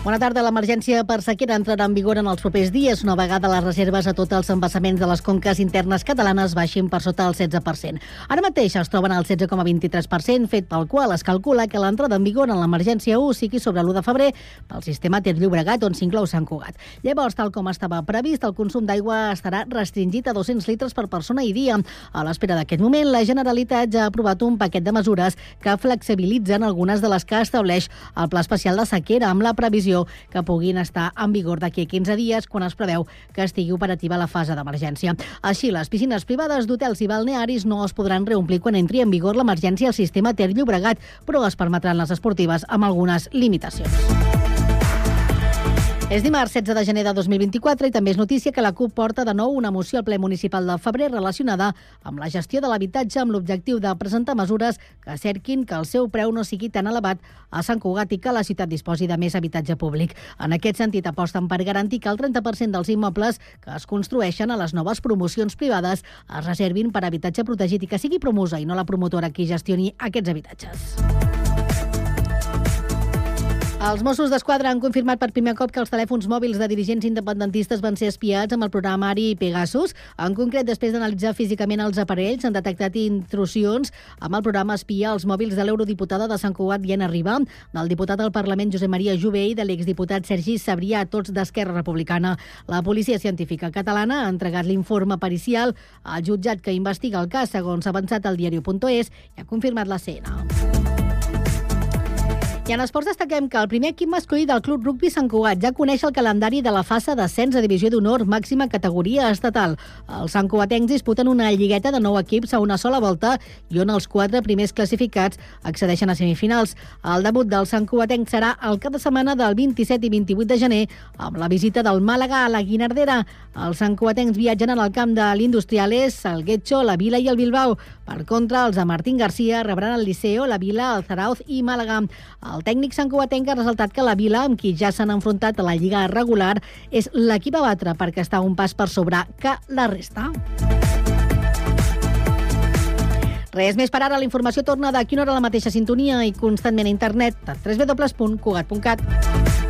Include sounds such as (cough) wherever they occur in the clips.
Bona tarda. L'emergència per sequera entrarà en vigor en els propers dies, una vegada les reserves a tots els embassaments de les conques internes catalanes baixin per sota el 16%. Ara mateix es troben al 16,23%, fet pel qual es calcula que l'entrada en vigor en l'emergència 1 sigui sobre l'1 de febrer pel sistema Ter Llobregat, on s'inclou Sant Cugat. Llavors, tal com estava previst, el consum d'aigua estarà restringit a 200 litres per persona i dia. A l'espera d'aquest moment, la Generalitat ja ha aprovat un paquet de mesures que flexibilitzen algunes de les que estableix el Pla Especial de Sequera, amb la previsió que puguin estar en vigor d'aquí a 15 dies, quan es preveu que estigui operativa la fase d'emergència. Així, les piscines privades d'hotels i balnearis no es podran reomplir quan entri en vigor l'emergència al sistema Ter Llobregat, però es permetran les esportives amb algunes limitacions. És dimarts 16 de gener de 2024 i també és notícia que la CUP porta de nou una moció al ple municipal de febrer relacionada amb la gestió de l'habitatge amb l'objectiu de presentar mesures que cerquin que el seu preu no sigui tan elevat a Sant Cugat i que la ciutat disposi de més habitatge públic. En aquest sentit, aposten per garantir que el 30% dels immobles que es construeixen a les noves promocions privades es reservin per habitatge protegit i que sigui promosa i no la promotora qui gestioni aquests habitatges. Els Mossos d'Esquadra han confirmat per primer cop que els telèfons mòbils de dirigents independentistes van ser espiats amb el programari Pegasus. En concret, després d'analitzar físicament els aparells, han detectat intrusions amb el programa espia als mòbils de l'eurodiputada de Sant Cugat, Diana Riba, del diputat del Parlament Josep Maria Jové i de l'exdiputat Sergi Sabrià, tots d'Esquerra Republicana. La policia científica catalana ha entregat l'informe pericial al jutjat que investiga el cas, segons avançat el diari.es, i ha confirmat la cena. I en esports destaquem que el primer equip masculí del Club Rugby Sant Cugat ja coneix el calendari de la fase d'ascens a divisió d'honor màxima categoria estatal. Els Sant Cugatencs disputen una lligueta de nou equips a una sola volta i on els quatre primers classificats accedeixen a semifinals. El debut del Sant Cugatenc serà el cap de setmana del 27 i 28 de gener amb la visita del Màlaga a la Guinardera. Els Sant Cugatencs viatgen en el camp de l'Industriales, el Getxo, la Vila i el Bilbao. Per contra, els de Martín Garcia rebran el Liceo, la Vila, el Zarauz i Màlaga. El tècnic santcuatenc ha resultat que la Vila, amb qui ja s'han enfrontat a la Lliga regular, és l'equip a batre perquè està un pas per sobre que la resta. Res més per ara, la informació torna d'aquí una hora a la mateixa sintonia i constantment a internet a www.cugat.cat.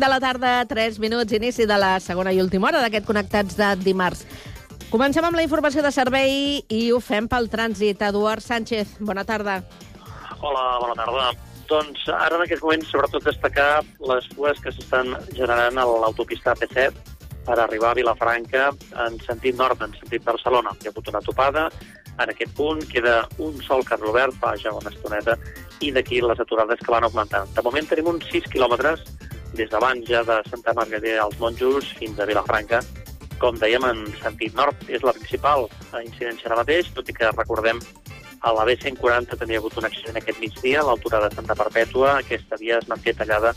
De la tarda, 3 minuts, inici de la segona i última hora d'aquest Connectats de dimarts. Comencem amb la informació de servei i ho fem pel trànsit. Eduard Sánchez, bona tarda. Hola, bona tarda. Doncs ara en aquest moment sobretot destacar les cues que s'estan generant a l'autopista AP7 per arribar a Vilafranca en sentit nord, en sentit Barcelona. Hi ha hagut una topada, en aquest punt queda un sol carrer obert fa ja una estoneta i d'aquí les aturades que van augmentant. De moment tenim uns 6 quilòmetres des d'abans ja de Santa Margarida als Monjos fins a Vilafranca. Com dèiem, en sentit nord és la principal incidència ara mateix, tot i que recordem a la B140 també hi ha hagut un accident aquest migdia a l'altura de Santa Perpètua. Aquesta via es manté tallada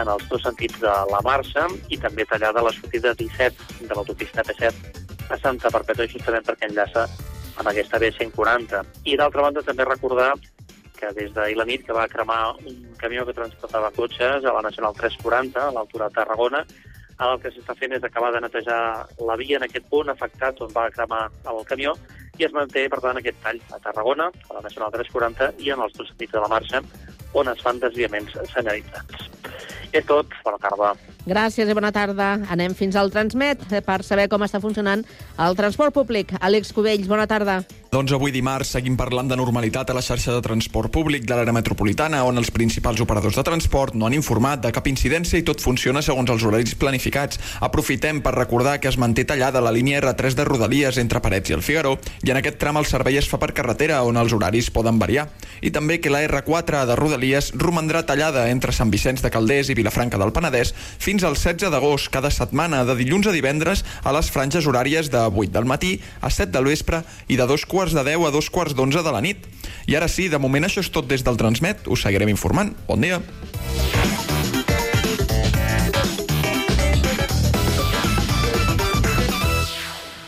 en els dos sentits de la marxa i també tallada a la sortida 17 de l'autopista P7 a Santa Perpètua, justament perquè enllaça amb aquesta B140. I d'altra banda també recordar que des d'ahir la nit que va cremar un camió que transportava cotxes a la Nacional 340, a l'altura de Tarragona. Ara el que s'està fent és acabar de netejar la via en aquest punt afectat on va cremar el camió i es manté, per tant, aquest tall a Tarragona, a la Nacional 340 i en els dos sentits de la marxa, on es fan desviaments senyalitzats. És tot. Bona tarda. Gràcies i bona tarda. Anem fins al Transmet per saber com està funcionant el transport públic. Àlex Cubells, bona tarda. Doncs avui dimarts seguim parlant de normalitat a la xarxa de transport públic de l'àrea metropolitana, on els principals operadors de transport no han informat de cap incidència i tot funciona segons els horaris planificats. Aprofitem per recordar que es manté tallada la línia R3 de Rodalies entre Parets i el Figaró i en aquest tram el servei es fa per carretera, on els horaris poden variar. I també que la R4 de Rodalies romandrà tallada entre Sant Vicenç de Calders i Vilafranca del Penedès fins fins al 16 d'agost, cada setmana, de dilluns a divendres, a les franges horàries de 8 del matí a 7 del vespre i de dos quarts de 10 a dos quarts d'11 de la nit. I ara sí, de moment això és tot des del Transmet. Us seguirem informant. Bon dia.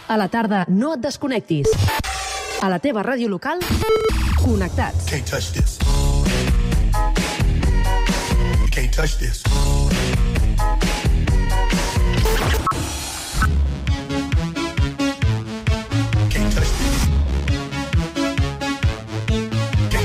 A la tarda, no et desconnectis. A la teva ràdio local, connectats. Can't touch this. Can't touch this.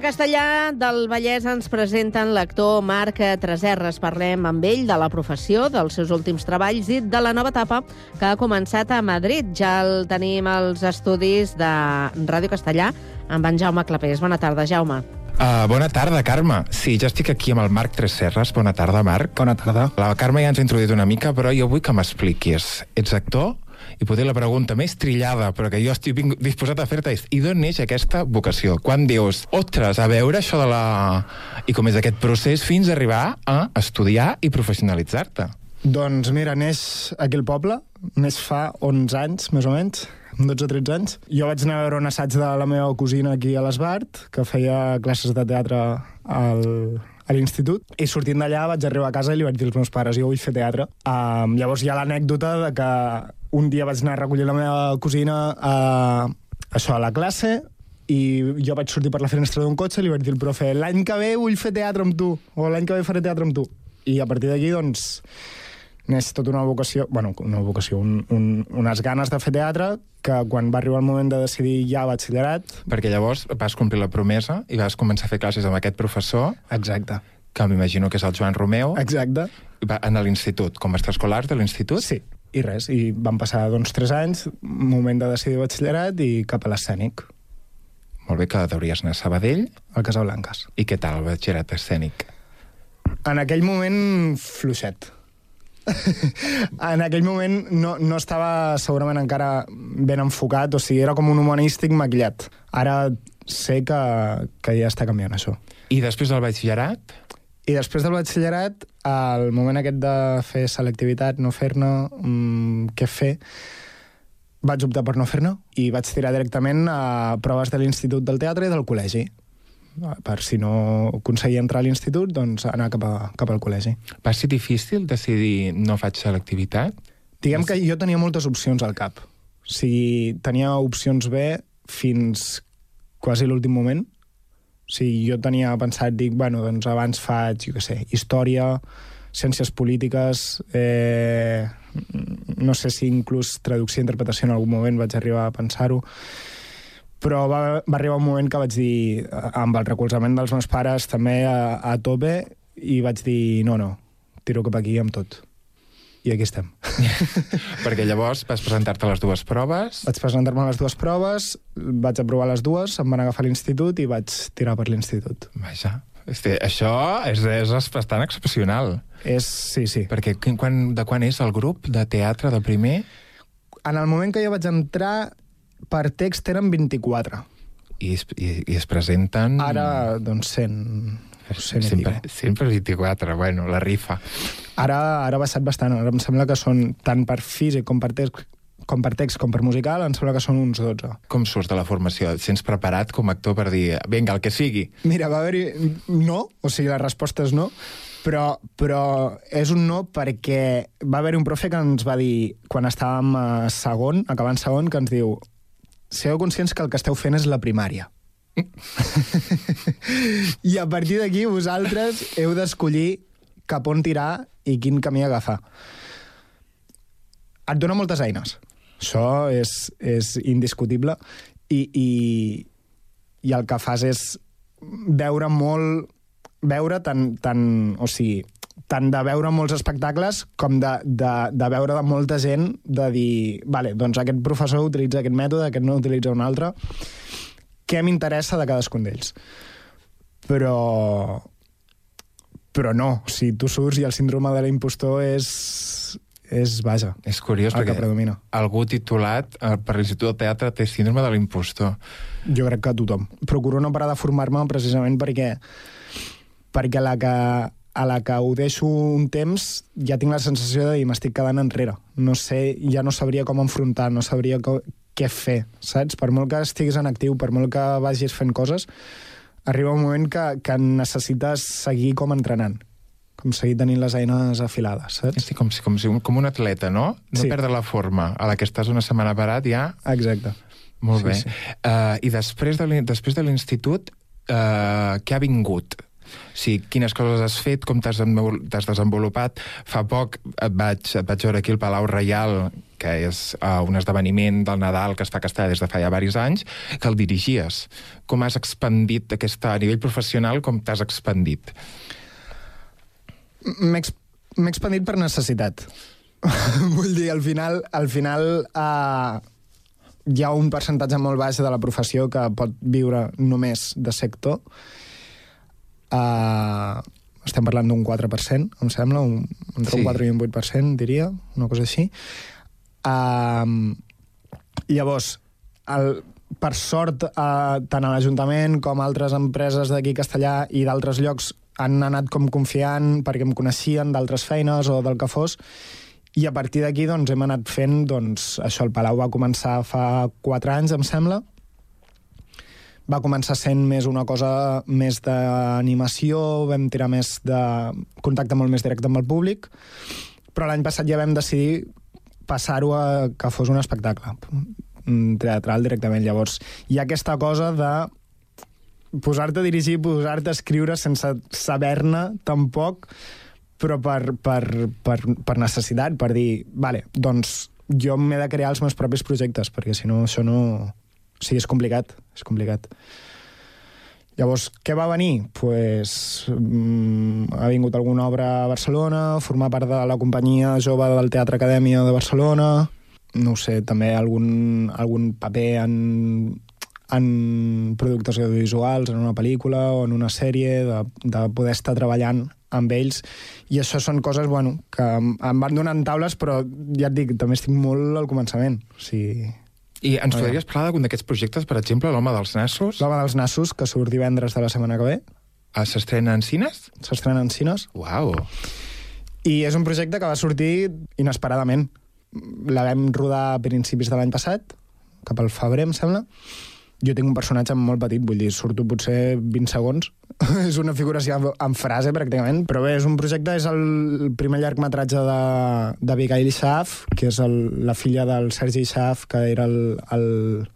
De Castellà del Vallès ens presenten l'actor Marc Treserres. Parlem amb ell de la professió, dels seus últims treballs i de la nova etapa que ha començat a Madrid. Ja el tenim als estudis de Ràdio Castellà amb en Jaume Clapés. Bona tarda, Jaume. Uh, bona tarda, Carme. Sí, jo estic aquí amb el Marc Treserres. Bona tarda, Marc. Bona tarda. La Carme ja ens ha introduït una mica, però jo vull que m'expliquis. Ets actor? I potser la pregunta més trillada, però que jo estic disposat a fer-te és i d'on neix aquesta vocació? Quan dius, ostres, a veure això de la... I com és aquest procés fins a arribar a estudiar i professionalitzar-te? Doncs mira, neix aquí al poble, neix fa 11 anys, més o menys, 12 o 13 anys. Jo vaig anar a veure un assaig de la meva cosina aquí a l'Esbart, que feia classes de teatre al, a l'institut, i sortint d'allà vaig arribar a casa i li vaig dir als meus pares, jo vull fer teatre. Um, llavors hi ha l'anècdota de que un dia vaig anar a recollir la meva cosina a, això, a la classe, i jo vaig sortir per la finestra d'un cotxe i li vaig dir al profe l'any que ve vull fer teatre amb tu, o l'any que ve faré teatre amb tu. I a partir d'aquí, doncs, neix tota una vocació, bueno, una vocació, un, un, unes ganes de fer teatre, que quan va arribar el moment de decidir ja batxillerat... Perquè llavors vas complir la promesa i vas començar a fer classes amb aquest professor, Exacte. que m'imagino que és el Joan Romeu, Exacte. va- en l'institut, com a extraescolar de l'institut. Sí, i res. I van passar, doncs, tres anys, moment de decidir batxillerat i cap a l'escènic, Molt bé, que deuries anar a Sabadell. al Casablanques. I què tal el batxillerat escènic? En aquell moment, fluixet. (laughs) en aquell moment no, no estava segurament encara ben enfocat, o sigui, era com un humanístic maquillat. Ara sé que, que ja està canviant això. I després del batxillerat? I després del batxillerat, al moment aquest de fer selectivitat, no fer-ne, mmm, què fer, vaig optar per no fer-ne i vaig tirar directament a proves de l'Institut del Teatre i del col·legi. Per si no aconseguia entrar a l'institut, doncs anar cap, a, cap al col·legi. Va ser difícil decidir no faig selectivitat? Diguem que jo tenia moltes opcions al cap. O sigui, tenia opcions B fins quasi l'últim moment. O sigui, jo tenia pensat, dic, bueno, doncs abans faig, jo què sé, història, ciències polítiques, eh, no sé si inclús traducció i interpretació en algun moment vaig arribar a pensar-ho, però va, va arribar un moment que vaig dir, amb el recolzament dels meus pares també a, a tope, i vaig dir, no, no, tiro cap aquí amb tot. I aquí estem. (laughs) Perquè llavors vas presentar-te a les dues proves. Vaig presentar-me a les dues proves, vaig aprovar les dues, em van agafar a l'institut i vaig tirar per l'institut. Vaja, este, això és, és bastant excepcional. És, sí, sí. Perquè qu- quan, de quan és el grup de teatre de primer? En el moment que jo vaig entrar, per text eren 24. I es, i, i es presenten... Ara, doncs, 100... 100 i sempre, sempre 24, bueno, la rifa. Ara, ara ha baixat bastant. Ara em sembla que són, tant per físic com per text, com per text com per musical, em sembla que són uns 12. Com surts de la formació? Et sents preparat com a actor per dir, vinga, el que sigui? Mira, va haver-hi... No, o sigui, la resposta és no, però, però és un no perquè va haver-hi un profe que ens va dir, quan estàvem a segon, acabant segon, que ens diu sigueu conscients que el que esteu fent és la primària. I a partir d'aquí vosaltres heu d'escollir cap on tirar i quin camí agafar. Et dona moltes eines. Això és, és indiscutible. I, i, I el que fas és veure molt... Veure tant, tant, o sigui, tant de veure molts espectacles com de, de, de veure de molta gent de dir, vale, doncs aquest professor utilitza aquest mètode, aquest no utilitza un altre. Què m'interessa de cadascun d'ells? Però però no, si tu surts i el síndrome de l'impostor és, és, vaja, És curiós el que predomina. algú titulat eh, per l'Institut del Teatre té síndrome de l'impostor. Jo crec que tothom. Procuro no parar de formar-me precisament perquè, perquè la que, a la que ho deixo un temps ja tinc la sensació de dir m'estic quedant enrere. No sé, ja no sabria com enfrontar, no sabria què fer, saps? Per molt que estiguis en actiu, per molt que vagis fent coses, arriba un moment que, que necessites seguir com entrenant com seguir tenint les eines afilades, saps? Sí, com, si, com, si, com un atleta, no? No Sí. perdre la forma. A la que estàs una setmana parat ja... Exacte. Molt Sí, bé. sí. Uh, I després de després de l'institut, uh, què ha vingut? O sigui, quines coses has fet, com t'has desenvolupat. Fa poc et vaig, et vaig veure aquí al Palau Reial, que és uh, un esdeveniment del Nadal que es fa a Castellà des de fa ja diversos anys, que el dirigies. Com has expandit aquesta, a nivell professional, com t'has expandit? M'he ex- m'he expandit per necessitat. (laughs) Vull dir, al final, al final uh, hi ha un percentatge molt baix de la professió que pot viure només de sector. Uh, estem parlant d'un 4%, em sembla, un, entre Sí. un 4 i un 8%, diria, una cosa així. Uh, llavors, el, per sort, eh, tant a l'Ajuntament com altres empreses d'aquí a Castellà i d'altres llocs han anat com confiant perquè em coneixien d'altres feines o del que fos, i a partir d'aquí doncs, hem anat fent, doncs, això, el Palau va començar fa 4 anys, em sembla, va començar sent més una cosa més d'animació, vam tirar més de contacte molt més directe amb el públic, però l'any passat ja vam decidir passar-ho a que fos un espectacle mm, teatral directament. Llavors, hi ha aquesta cosa de posar-te a dirigir, posar-te a escriure sense saber-ne tampoc, però per, per, per, per necessitat, per dir, vale, doncs jo m'he de crear els meus propis projectes, perquè si no, això no... O sigui, és complicat, és complicat. Llavors, què va venir? Pues, mm, ha vingut alguna obra a Barcelona, formar part de la companyia jove del Teatre Acadèmia de Barcelona, no sé, també algun, algun paper en, en productes audiovisuals, en una pel·lícula o en una sèrie, de, de poder estar treballant amb ells. I això són coses, bueno, que em van donant taules, però ja et dic, també estic molt al començament. O sigui, I ens Vaja. podries parlar d'algun d'aquests projectes, per exemple, l'Home dels Nassos? L'Home dels Nassos, que surt divendres de la setmana que ve, Ah, S'estrena en cines? s'estrena en cines, Uau! i és un projecte que va sortir inesperadament. La vam rodar a principis de l'any passat, cap al febrer, em sembla. Jo tinc un personatge molt petit, vull dir, surto potser 20 segons. (laughs) és una figuració en- en frase, pràcticament. Però bé, és un projecte, és el primer llargmetratge de, d'Abigail Schaaf, que és el, la filla del Sergi Schaaf, que era el, el,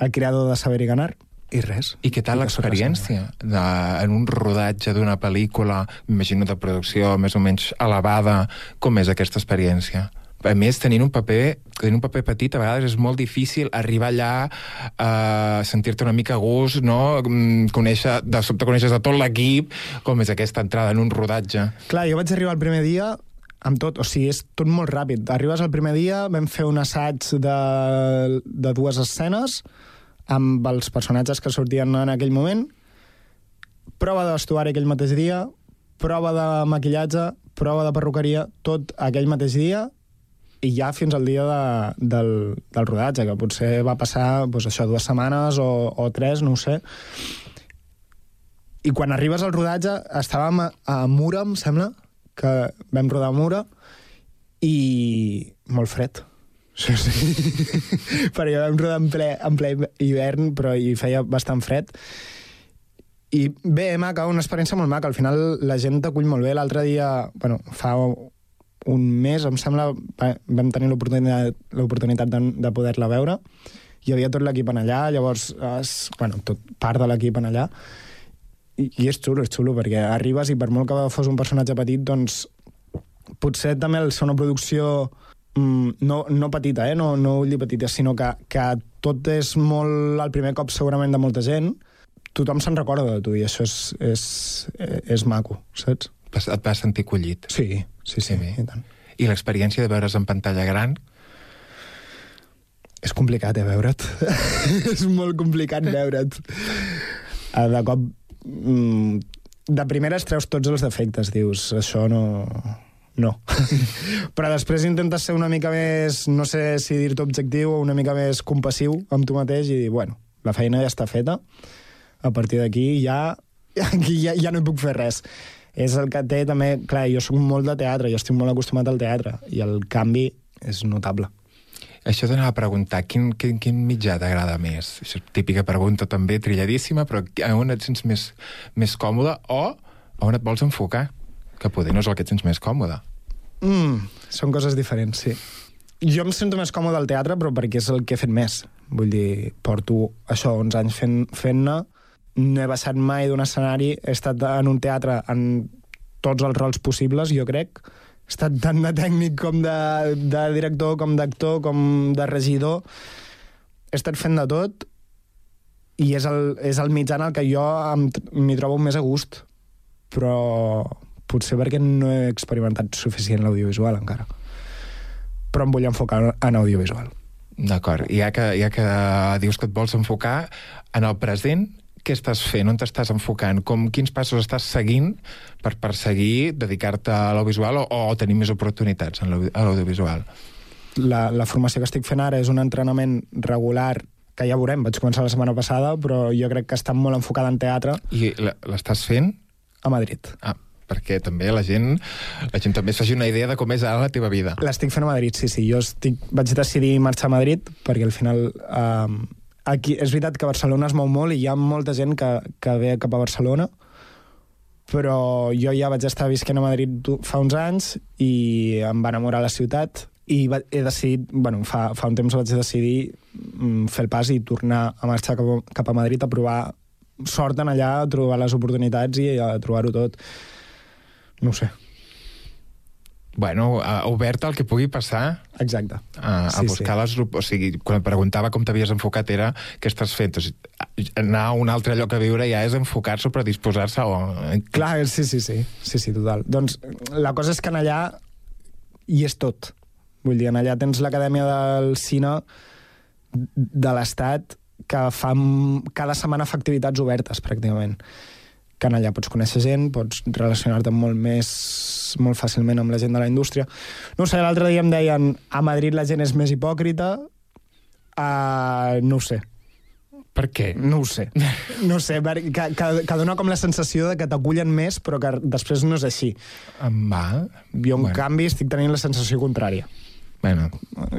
el creador de Saber i Ganar. I res. I què tal l'experiència de, en un rodatge d'una pel·lícula, m'imagino de producció més o menys elevada, com és aquesta experiència? A més, tenint un paper, tenint un paper petit, a vegades és molt difícil arribar allà, eh, sentir-te una mica a gust, no? Mm, Conèixer, de sobte coneixes a tot l'equip, com és aquesta entrada en un rodatge. Clar, jo vaig arribar el primer dia amb tot, o sigui, és tot molt ràpid. Arribes el primer dia, vam fer un assaig de, de dues escenes amb els personatges que sortien en aquell moment, prova de vestuari aquell mateix dia, prova de maquillatge, prova de perruqueria, tot aquell mateix dia, i ja fins al dia de, del, del rodatge, que potser va passar doncs això, dues setmanes o, o tres, no ho sé. I quan arribes al rodatge, estàvem a, a Mura, em sembla, que vam rodar a Mura, i molt fred. Sí, sí. (laughs) Perquè vam rodar en ple, en ple hivern, però hi feia bastant fred. I bé, maca, una experiència molt maca. Al final la gent t'acull molt bé. L'altre dia, bueno, fa un mes, em sembla, va- vam tenir l'oportunitat de, de poder-la veure hi havia tot l'equip en allà, llavors, es, bueno, tot part de l'equip en allà, i, i és xulo, és xulo, perquè arribes i per molt que fos un personatge petit, doncs potser també el ser una producció mm, no, no petita, eh? no, no vull dir petita, sinó que, que tot és molt el primer cop segurament de molta gent, tothom se'n recorda de tu i això és, és, és maco, saps? Et vas sentir collit. Sí, sí, sí, bé. i tant. I l'experiència de veure's en pantalla gran, És complicat, eh, veure't. (laughs) és molt complicat veure't. Eh, De cop... Mm, de primeres treus tots els defectes, dius, això no... No. (laughs) Però després intentes ser una mica més, no sé si dir-te objectiu o una mica més compassiu amb tu mateix i dir, bueno, la feina ja està feta, a partir d'aquí ja, (laughs) aquí ja, ja no hi puc fer res. És el que té també... Clar, jo soc molt de teatre, jo estic molt acostumat al teatre, i el canvi és notable. Això t'anava a preguntar, quin, quin, quin mitjà t'agrada més? Això és típica pregunta també, trilladíssima, però a on et sents més, més còmode o a on et vols enfocar? Que poder no és el que et sents més còmode. Mm, són coses diferents, sí. Jo em sento més còmode al teatre, però perquè és el que he fet més. Vull dir, porto això, 11 anys fent- fent-ne, no he baixat mai d'un escenari, he estat en un teatre en tots els rols possibles, jo crec. He estat tant de tècnic com de, de director, com d'actor, com de regidor. He estat fent de tot i és el, és el mitjà en el que jo m'hi trobo més a gust. Però potser perquè no he experimentat suficient l'audiovisual encara. Però em vull enfocar en audiovisual. D'acord, ja que, ja que dius que et vols enfocar en el present, què estàs fent? On t'estàs enfocant? Com, quins passos estàs seguint per perseguir dedicar-te a l'audiovisual o, o tenir més oportunitats en l'audiovisual? La, la formació que estic fent ara és un entrenament regular que ja veurem, vaig començar la setmana passada, però jo crec que està molt enfocada en teatre I l'estàs fent? a Madrid. Ah, perquè també la gent, la gent també es faci una idea de com és ara la teva vida. L'estic fent a Madrid, sí, sí. Jo estic, vaig decidir marxar a Madrid perquè al final... Um, aquí, és veritat que Barcelona es mou molt i hi ha molta gent que, que ve cap a Barcelona, però jo ja vaig estar visquent a Madrid fa uns anys i em va enamorar la ciutat i va, he decidit, bueno, fa, fa un temps vaig decidir mm, fer el pas i tornar a marxar cap a, cap a Madrid a provar sort en allà, a trobar les oportunitats i a trobar-ho tot. No sé. Bueno, uh, obert al que pugui passar Exacte. a, a Sí, buscar sí. les... O sigui, quan et preguntava com t'havies enfocat era què estàs fent. O sigui, anar a un altre lloc a viure ja és enfocar-se o predisposar-se o... Clar, sí, sí, sí, sí, sí, total. Doncs la cosa és que en allà hi és tot. Vull dir, en allà tens l'Acadèmia del Cine de l'Estat que fa cada setmana fa activitats obertes, pràcticament. Que en allà pots conèixer gent, pots relacionar-te molt més molt fàcilment amb la gent de la indústria. No sé, l'altre dia em deien a Madrid la gent és més hipòcrita, uh, no ho sé. Per què? No ho sé. No ho sé, que, que, que dona com la sensació de que t'acullen més, però que després no és així. Va. Jo, en Bueno. canvi, estic tenint la sensació contrària. Bueno,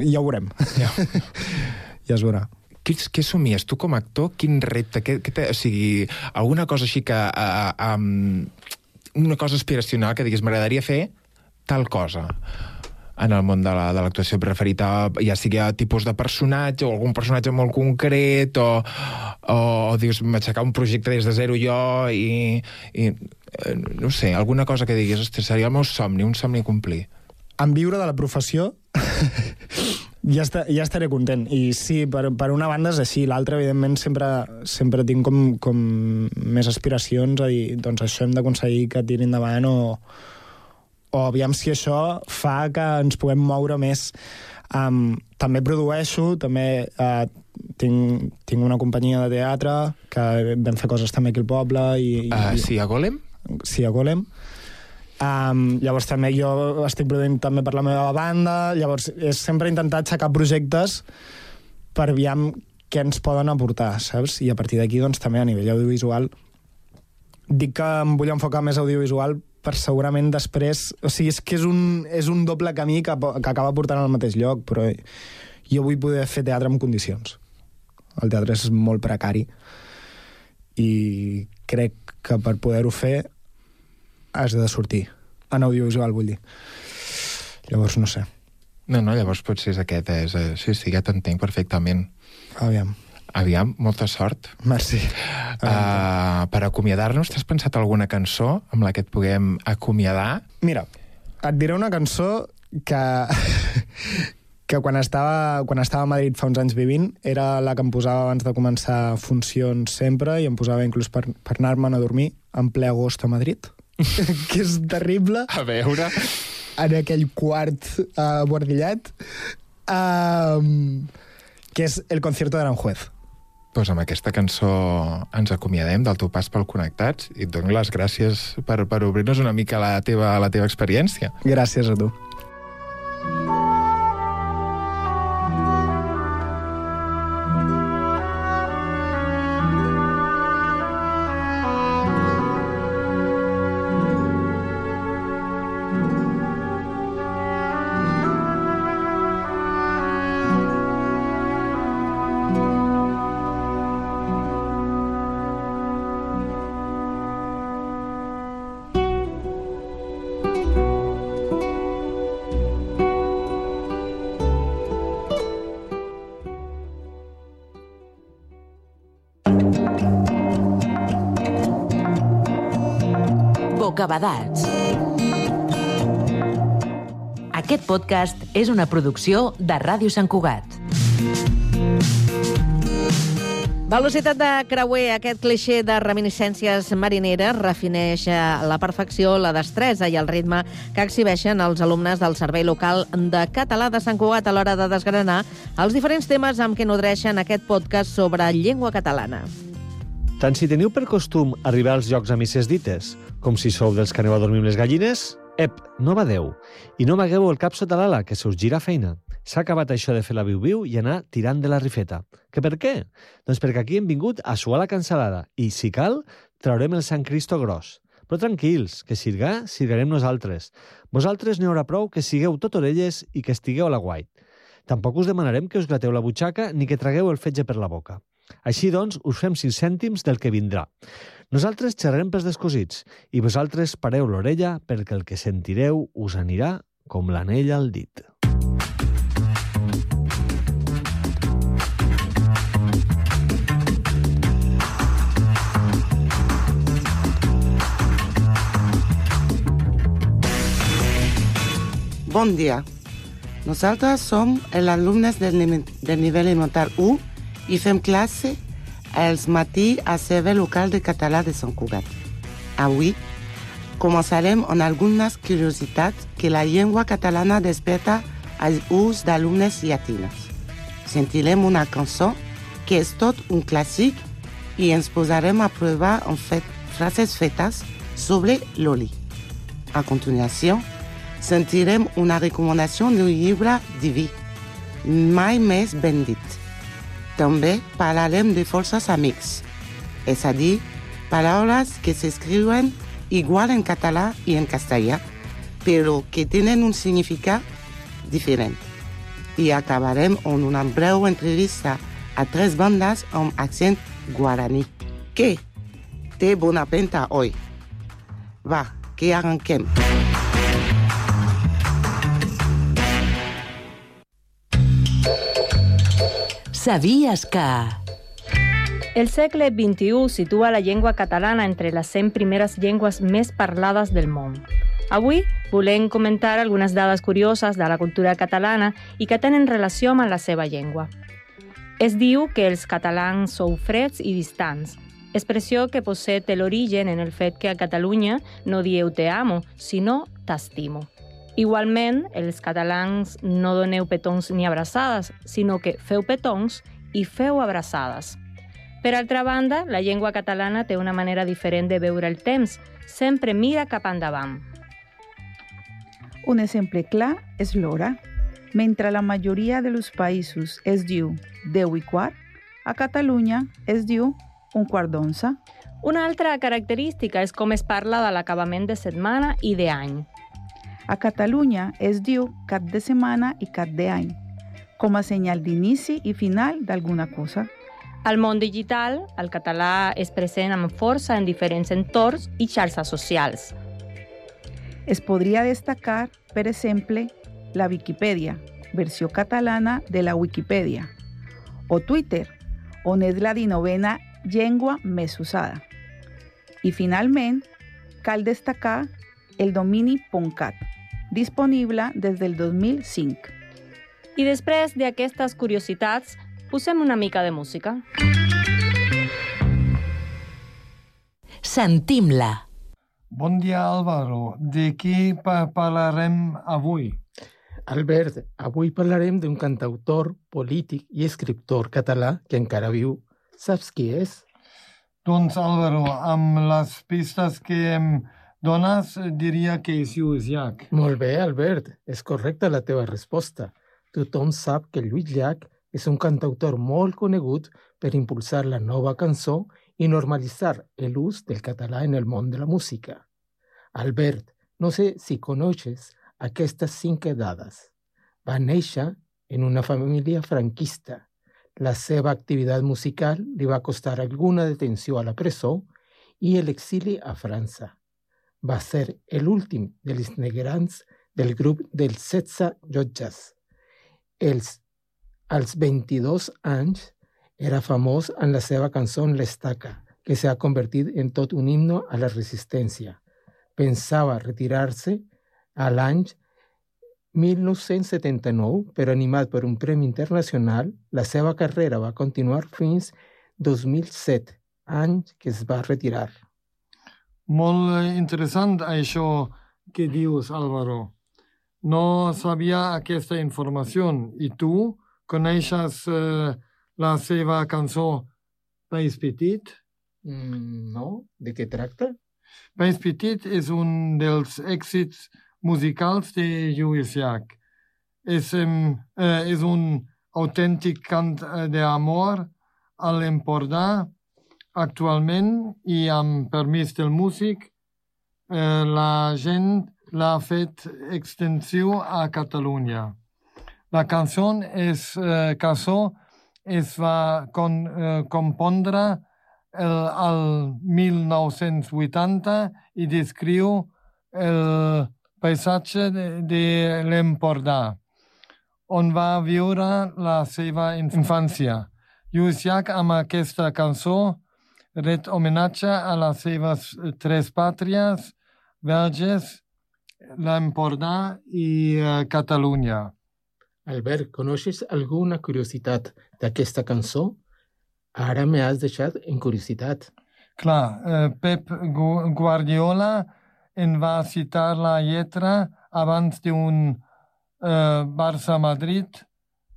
Ja ho veurem. ja. (laughs) Ja es veurà. Què, què somies tu com a actor? Quin repte? Què, què o sigui, alguna cosa així que... Uh, um, una cosa aspiracional que diguis, m'agradaria fer tal cosa en el món de la- de l'actuació la, preferit a, ja sigui a tipus de personatge o algun personatge molt concret o, o, o dius, m'aixecar un projecte des de zero jo i, i eh, no sé, alguna cosa que diguis, seria el meu somni, un somni a complir. En viure de la professió ja, està, ja estaré content. I sí, per, per una banda és així. L'altra, evidentment, sempre, sempre tinc com, com més aspiracions a dir, doncs això hem d'aconseguir que tiri endavant o, o aviam si això fa que ens puguem moure més. Um, també produeixo, també uh, tinc, tinc una companyia de teatre que vam fer coses també aquí al poble. I, Uh, i, sí, a Golem? sí, a Golem. Um, llavors també jo estic produint també per la meva banda, llavors és sempre intentar aixecar projectes per aviam què ens poden aportar, saps? I a partir d'aquí, doncs, també a nivell audiovisual dic que em vull enfocar més audiovisual per segurament després... O sigui, és que és un, és un doble camí que, que acaba portant al mateix lloc, però jo vull poder fer teatre en condicions. El teatre és molt precari i crec que per poder-ho fer has de sortir. En audiovisual, vull dir. Llavors, no sé. No, no, llavors potser és aquest. És, eh, sí, sí, ja t'entenc perfectament. Aviam. Aviam, molta sort. Merci. Uh, per acomiadar-nos, t'has pensat alguna cançó amb la que et puguem acomiadar? Mira, et diré una cançó que, (laughs) que quan estava, quan estava a Madrid fa uns anys vivint era la que em posava abans de començar funcions sempre i em posava inclús per, per anar-me'n a dormir en ple agost a Madrid, (laughs) que és terrible. A veure... En aquell quart uh, bordillat, um, que és el concierto d'Aranjuez. Doncs amb aquesta cançó ens acomiadem del teu pas pel Connectats i et dono les gràcies per, per obrir-nos una mica la teva, la teva experiència. Gràcies a tu. Bocabadats. Aquest podcast és una producció de Ràdio Sant Cugat. Velocitat de creuer, aquest clixé de reminiscències marineres refineix a la perfecció la destresa i el ritme que exhibeixen els alumnes del Servei Local de Català de Sant Cugat a l'hora de desgranar els diferents temes amb què nodreixen aquest podcast sobre llengua catalana. Tant si teniu per costum arribar als llocs a misses dites, com si sou dels que aneu a dormir amb les gallines, ep, no badeu. I no magueu el cap sota l'ala, que se us gira feina. S'ha acabat això de fer la viu-viu i anar tirant de la rifeta. Que per què? Doncs perquè aquí hem vingut a suar la cancel·lada i, si cal, traurem el Sant Cristo gros. Però tranquils, que sirgar, sirgarem nosaltres. Vosaltres n'hi haurà prou que sigueu tot orelles i que estigueu a la guait. Tampoc us demanarem que us grateu la butxaca ni que tragueu el fetge per la boca. Així doncs, us fem 5 cèntims del que vindrà. Nosaltres xerrarem pels descosits i vosaltres pareu l'orella perquè el que sentireu us anirà com l'anell al dit. Bon dia. Nosaltres som els alumnes del, ni- del nivell elemental 1 i fem classe els matí a servei local de català de Sant Cugat. Avui començarem amb algunes curiositats que la llengua catalana desperta als ús d'alumnes llatines. Sentirem una cançó que és tot un clàssic i ens posarem a provar en fet frases fetes sobre l'oli. A continuació, sentirem una recomanació d'un llibre diví, mai més ben dit. També parlarem de forces amics, és a dir, paraules que s'escriuen igual en català i en castellà, però que tenen un significat diferent. I acabarem amb una breu entrevista a tres bandes amb accent guaraní. Què? Té bona pinta, oi? Va, que arrenquem. Sabies que... El segle XXI situa la llengua catalana entre les 100 primeres llengües més parlades del món. Avui volem comentar algunes dades curioses de la cultura catalana i que tenen relació amb la seva llengua. Es diu que els catalans sou freds i distants, expressió que posset l'origen en el fet que a Catalunya no dieu te amo, sinó t'estimo. Igualment, els catalans no doneu petons ni abraçades, sinó que feu petons i feu abraçades. Per altra banda, la llengua catalana té una manera diferent de veure el temps, sempre mira cap endavant. Un exemple clar és l'hora. Mentre la majoria dels països es diu 10 i quart, a Catalunya es diu un quart d'onze. Una altra característica és com es parla de l'acabament de setmana i d'any. A Catalunya es diu cap de setmana i cap d'any, com a senyal d'inici i final d'alguna cosa. Al món digital, el català és present amb força en diferents entorns i xarxes socials. Es podria destacar, per exemple, la Viquipèdia, versió catalana de la Wikipedia, o Twitter, on és la dinovena llengua més usada. I finalment, cal destacar el domini .cat, disponible des del 2005. I després d'aquestes curiositats, posem una mica de música. Sentim-la. Bon dia, Álvaro. De qui pa parlarem avui? Albert, avui parlarem d'un cantautor, polític i escriptor català que encara viu. Saps qui és? Doncs, Álvaro, amb les pistes que em dones, diria que és Lluís Llach. Molt Albert. És correcta la teva resposta. Tothom sap que Lluís Llach és un cantautor molt conegut per impulsar la nova cançó i normalitzar l'ús del català en el món de la música. Albert, no sé si coneixes aquestes cinc dades. Va néixer en una família franquista. La seva activitat musical li va costar alguna detenció a la presó i l'exili a França. Va ser l'últim dels negrans del grup dels 16 jutges. Els, als 22 anys era famós en la seva cançó L'Estaca, que s'ha convertit en tot un himno a la resistència. Pensava retirar-se a l'any 1979, però animat per un premi internacional, la seva carrera va continuar fins 2007, any que es va retirar. Molt interessant això que dius, Álvaro. No sabia aquesta informació. I tu coneixes eh, la seva cançó País Petit? Mm, no? De què tracta? País Petit és un dels èxits musicals de Lluís Llach. És, eh, és un autèntic cant d'amor a l'Empordà actualment i amb permís del músic eh, la gent l'ha fet extensiu a Catalunya. La cançó és, eh, cançó es va con, eh, compondre el, el 1980 i descriu el paisatge de, de l'Empordà, on va viure la seva infància. Lluís Llach, amb aquesta cançó, ret homenatge a les seves tres pàtries, Verges, l'Empordà i uh, Catalunya. Albert, coneixes alguna curiositat d'aquesta cançó? Ara m'has deixat en curiositat. Clar, eh, Pep Guardiola en va citar la lletra abans d'un eh, Barça-Madrid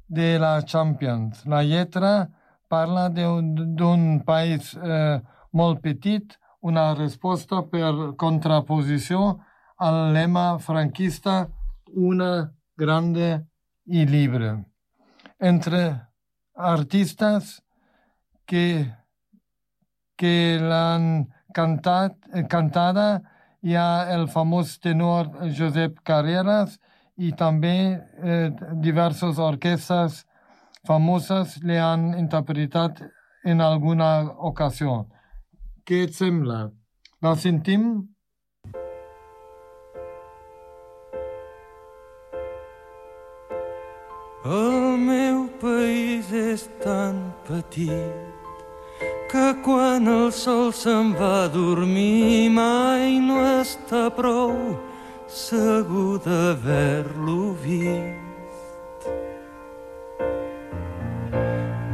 de la Champions. La lletra parla d'un país eh, molt petit, una resposta per contraposició al lema franquista una grande i libre. Entre artistes que, que l'han cantat, cantada hi ha el famós tenor Josep Carreras i també eh, diverses orquestres famoses li han interpretat en alguna ocasió. Què et sembla? La sentim? El meu país és tan petit que quan el sol se'n va a dormir mai no està prou segur d'haver-lo vist.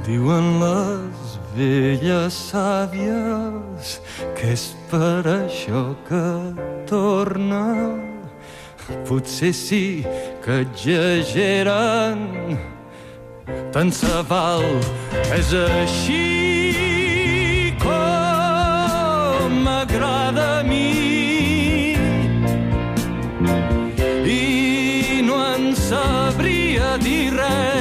Diuen les velles sàvies que és per això que torna Potser sí que exageren, tant se val, és així com m'agrada a mi. I no en sabria dir res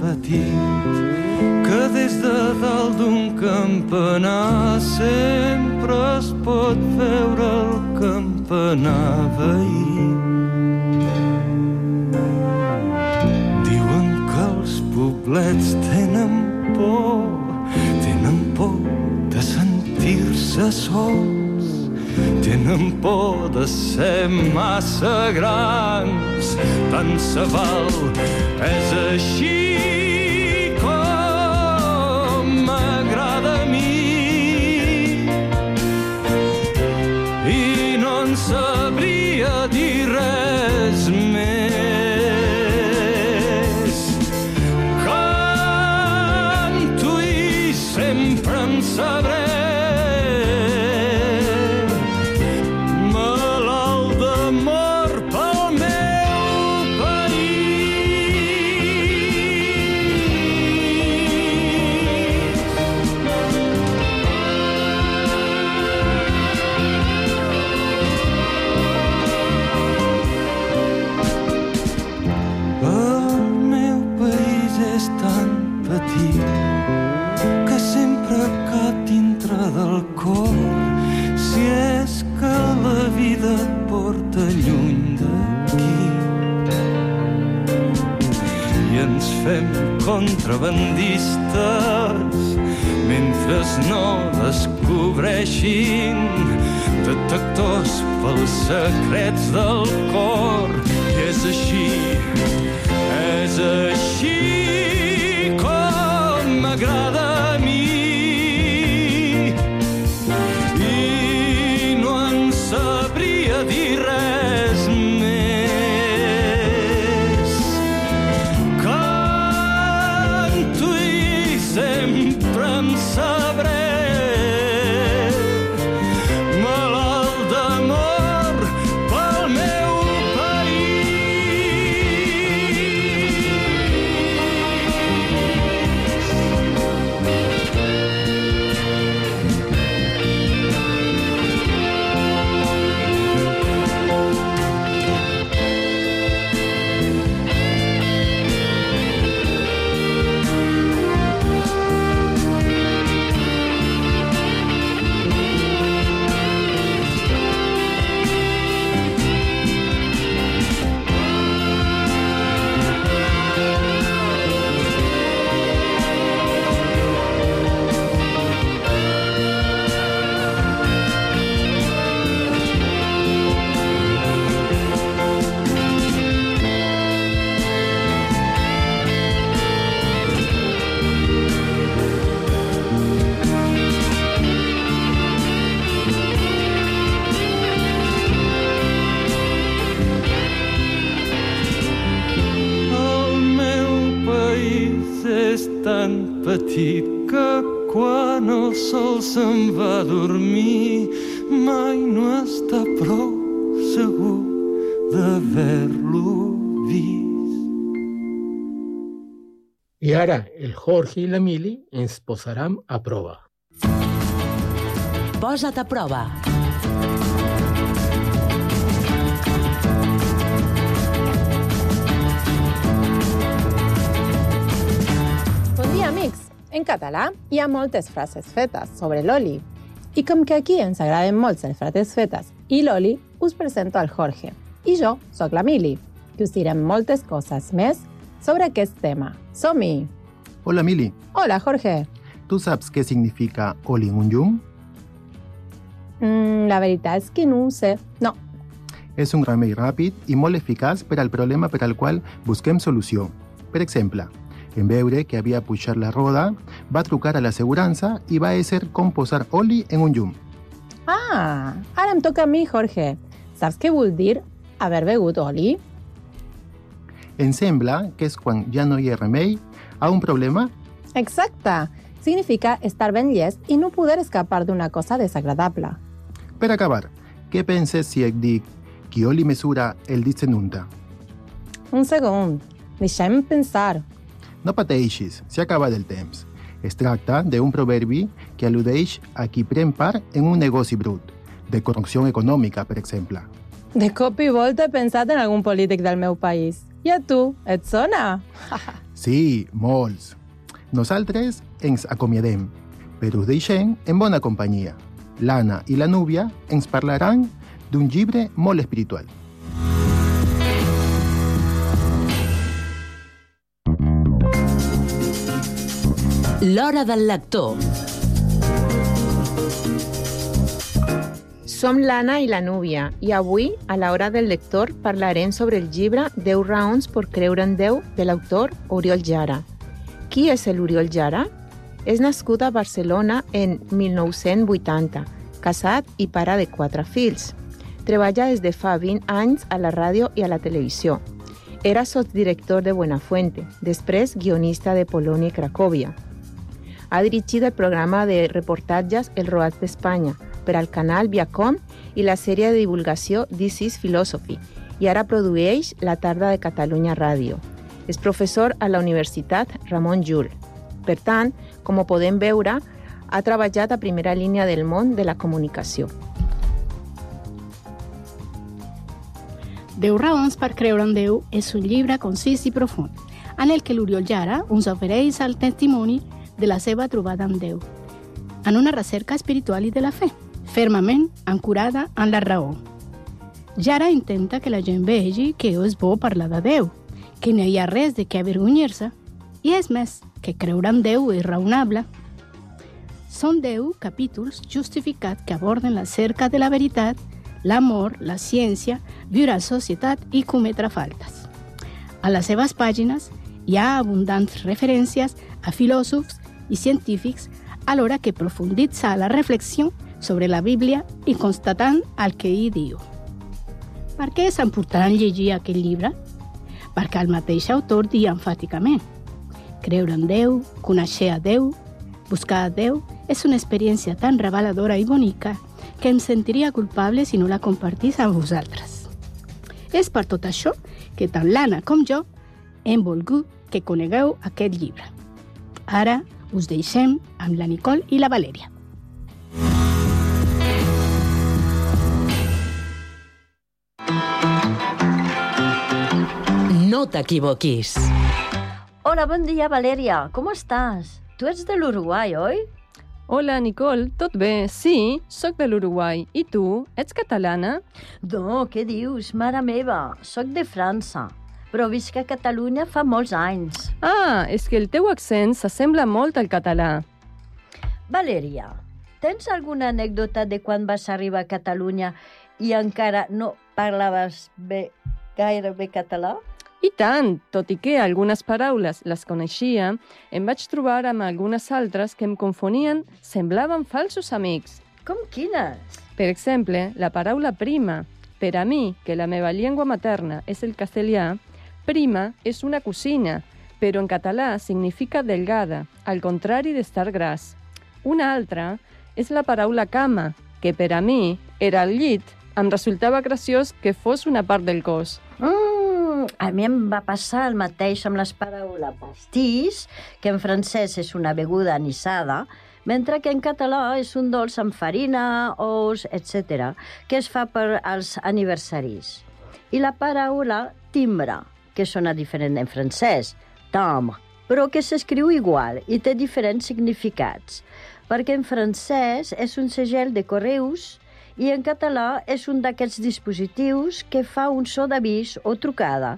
petit que des de dalt d'un campanar sempre es pot veure el campanar veí. Diuen que els poblets tenen por, tenen por de sentir-se sols, tenen por de ser massa grans, tant se val, és així contrabandistes mentre no descobreixin detectors pels secrets del cor. I és així és així com m'agrada mi. I no sabria dir res Jorge i l'Emili ens posaran a prova. Posa't a prova. Bon dia, amics. En català hi ha moltes frases fetes sobre l'oli. I com que aquí ens agraden molt les frases fetes i l'oli, us presento al Jorge. I jo sóc la Mili, que us direm moltes coses més sobre aquest tema. Som-hi! Hola Mili, Hola, Jorge. ¿tú sabes qué significa Oli en un yum? Mm, la veritat és que no ho sé. No. És un remei ràpid i molt eficaç per al problema per al qual busquem solució. Per exemple, en veure que havia pujat la roda, va trucar a l'assegurança i va ésser com posar oli en un llum. Ah, ara em toca a mi, Jorge. Saps què vol dir haver begut oli? Em sembla que és quan ja no hi ha remei a un problema Exacte. Significa estar ben llest i no poder escapar d'una cosa desagradable. Per acabar, què penses si et dic qui oli mesura el dit se nunta? Un segon. Deixem pensar. No pateixis, s'ha acabat el temps. Es tracta d'un proverbi que al·ludeix a qui pren part en un negoci brut, de corrupció econòmica, per exemple. De cop i volta he pensat en algun polític del meu país. I a tu, et sona? (laughs) Sí, molts. Nosaltres ens acomiadem, però us deixem en bona companyia. L'Anna i la Núvia ens parlaran d'un llibre molt espiritual. L'hora del lector. Som l'Anna i la Núvia i avui, a l'hora del lector, parlarem sobre el llibre 10 raons per creure en Déu de l'autor Oriol Jara. Qui és l'Oriol Jara? És nascut a Barcelona en 1980, casat i pare de quatre fills. Treballa des de fa 20 anys a la ràdio i a la televisió. Era sotsdirector de Buenafuente, després guionista de Polònia i Cracòvia. Ha dirigit el programa de reportatges El Roat d'Espanya per al canal Viacom i la sèrie de divulgació This is Philosophy i ara produeix La tarda de Catalunya Ràdio. És professor a la Universitat Ramon Llull. Per tant, com ho podem veure, ha treballat a primera línia del món de la comunicació. 10 raons per creure en Déu és un llibre concís i profund, en el que l'Oriol Jara ens ofereix el testimoni de la seva trobada amb Déu, en una recerca espiritual i de la fe, fermament ancorada en la raó. Jara intenta que la gent vegi que és bo parlar de Déu, que no hi ha res de què avergonyir-se, i és més, que creure en Déu és raonable. Són 10 capítols justificats que aborden la cerca de la veritat, l'amor, la ciència, viure a societat i cometre faltes. A les seves pàgines hi ha abundants referències a filòsofs i científics alhora que profunditza la reflexió sobre la Bíblia i constatant el que hi diu. Per què és important llegir aquest llibre? Perquè el mateix autor dia enfàticament creure en Déu, conèixer a Déu, buscar a Déu és una experiència tan reveladora i bonica que em sentiria culpable si no la compartís amb vosaltres. És per tot això que tant l'Anna com jo hem volgut que conegueu aquest llibre. Ara us deixem amb la Nicole i la Valèria. No t'equivoquis. Hola, bon dia, Valèria. Com estàs? Tu ets de l'Uruguai, oi? Hola, Nicole. Tot bé? Sí, sóc de l'Uruguai. I tu? Ets catalana? No, què dius? Mare meva, sóc de França. Però visc a Catalunya fa molts anys. Ah, és que el teu accent s'assembla molt al català. Valèria, tens alguna anècdota de quan vas arribar a Catalunya i encara no parlaves bé, gaire bé català? I tant, tot i que algunes paraules les coneixia, em vaig trobar amb algunes altres que em confonien, semblaven falsos amics. Com quines? Per exemple, la paraula prima. Per a mi, que la meva llengua materna és el castellà, prima és una cosina, però en català significa delgada, al contrari d'estar gras. Una altra és la paraula cama, que per a mi era el llit, em resultava graciós que fos una part del cos. Mm, a mi em va passar el mateix amb les paraules pastís, que en francès és una beguda anissada, mentre que en català és un dolç amb farina, ous, etc., que es fa per als aniversaris. I la paraula timbre, que sona diferent en francès, timbre, però que s'escriu igual i té diferents significats, perquè en francès és un segell de correus i en català és un d'aquests dispositius que fa un so d'avís o trucada.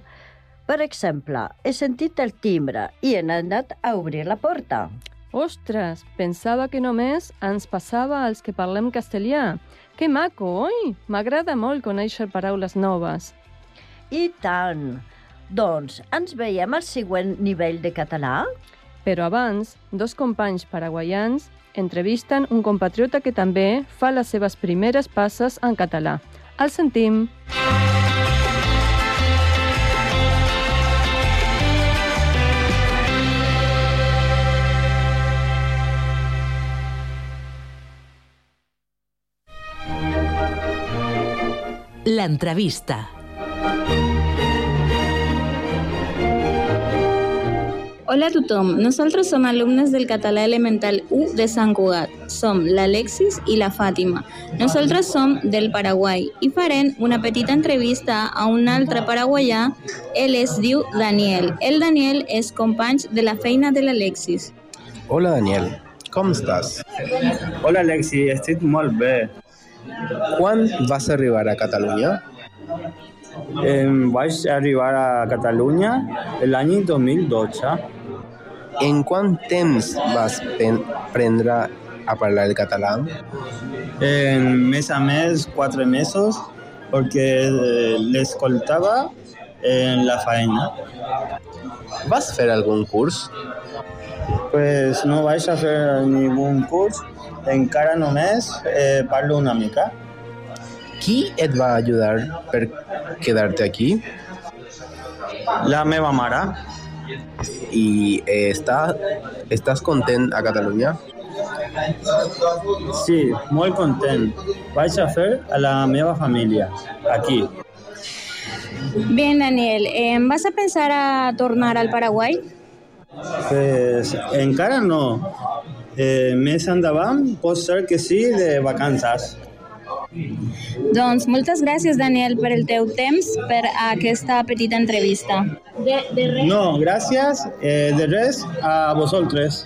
Per exemple, he sentit el timbre i he anat a obrir la porta. Ostres, pensava que només ens passava als que parlem castellà. Que maco, oi? M'agrada molt conèixer paraules noves. I tant! Doncs ens veiem al següent nivell de català? Però abans, dos companys paraguaians entrevisten un compatriota que també fa les seves primeres passes en català. El sentim. L'entrevista. Hola a tothom, nosaltres som alumnes del català elemental 1 de Sant Cugat. Som l'Alexis i la Fàtima. Nosaltres som del Paraguai i farem una petita entrevista a un altre paraguaià. Ell es diu Daniel. El Daniel és company de la feina de l'Alexis. Hola Daniel, com estàs? Hola Alexi, estic molt bé. Quan vas arribar a Catalunya? Eh, vaig arribar a Catalunya l'any 2012. En quant temps vas prendre a parlar el català? En més a més, quatre mesos, perquè eh, l'escoltava en la feina. Vas fer algun curs? Pues no vaig a fer ningun curs, encara només eh, parlo una mica. Qui et va ajudar per quedar-te aquí? La meva mare. I eh, estàs content a Catalunya? Sí, molt content. Vaig a fer a la meva família, aquí. Bien, Daniel, eh, ¿vas a pensar a tornar al Paraguai? Pues encara no. Eh, més endavant pot ser que sí de vacances. Doncs moltes gràcies, Daniel, per el teu temps, per aquesta petita entrevista. De, de res. No, gràcies. Eh, de res a vosaltres.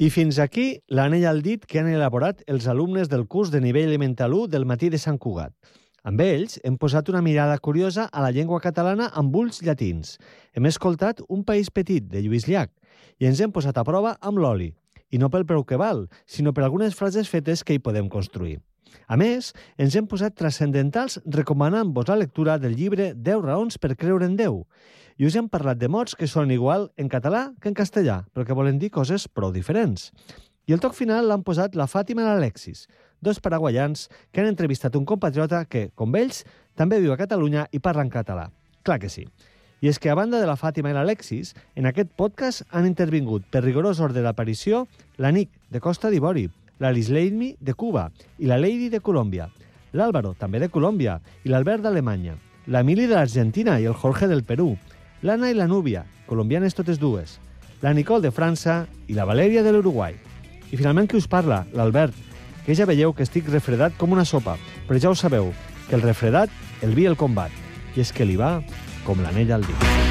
I fins aquí l'anell al dit que han elaborat els alumnes del curs de nivell elemental 1 del matí de Sant Cugat. Amb ells hem posat una mirada curiosa a la llengua catalana amb ulls llatins. Hem escoltat Un país petit, de Lluís Llach, i ens hem posat a prova amb l'oli. I no pel preu que val, sinó per algunes frases fetes que hi podem construir. A més, ens hem posat transcendentals recomanant-vos la lectura del llibre 10 raons per creure en Déu. I us hem parlat de mots que són igual en català que en castellà, però que volen dir coses prou diferents. I el toc final l'han posat la Fàtima i l'Alexis, dos paraguaians que han entrevistat un compatriota que, com ells, també viu a Catalunya i parla en català. Clar que sí. I és que, a banda de la Fàtima i l'Alexis, en aquest podcast han intervingut per rigorós ordre d'aparició la Nick, de Costa d'Ivori, la Lisleimi, de Cuba, i la Lady, de Colòmbia, l'Àlvaro, també de Colòmbia, i l'Albert d'Alemanya, l'Emili de l'Argentina i el Jorge del Perú, l'Anna i la Núbia, colombianes totes dues, la Nicole de França i la Valèria de l'Uruguai. I finalment qui us parla? L'Albert, que ja veieu que estic refredat com una sopa, però ja ho sabeu, que el refredat el vi el combat, i és que li va com l'anell al dit.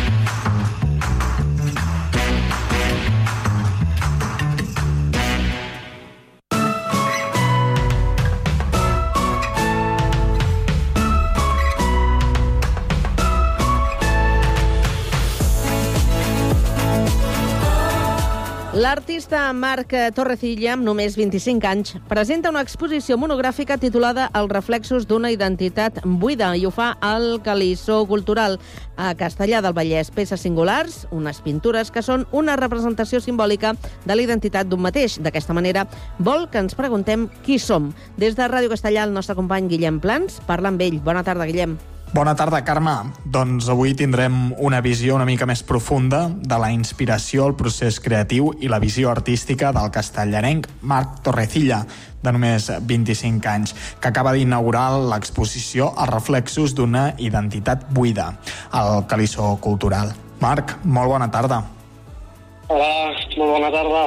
L'artista Marc Torrecilla, amb només 25 anys, presenta una exposició monogràfica titulada Els reflexos d'una identitat buida i ho fa al Calissó Cultural a Castellà del Vallès. Peces singulars, unes pintures que són una representació simbòlica de la identitat d'un mateix. D'aquesta manera, vol que ens preguntem qui som. Des de Ràdio Castellà, el nostre company Guillem Plans parla amb ell. Bona tarda, Guillem. Bona tarda, Carme. Doncs avui tindrem una visió una mica més profunda de la inspiració, el procés creatiu i la visió artística del castellarenc Marc Torrecilla, de només 25 anys, que acaba d'inaugurar l'exposició Els reflexos d'una identitat buida al Calissó Cultural. Marc, molt bona tarda. Hola, molt bona tarda.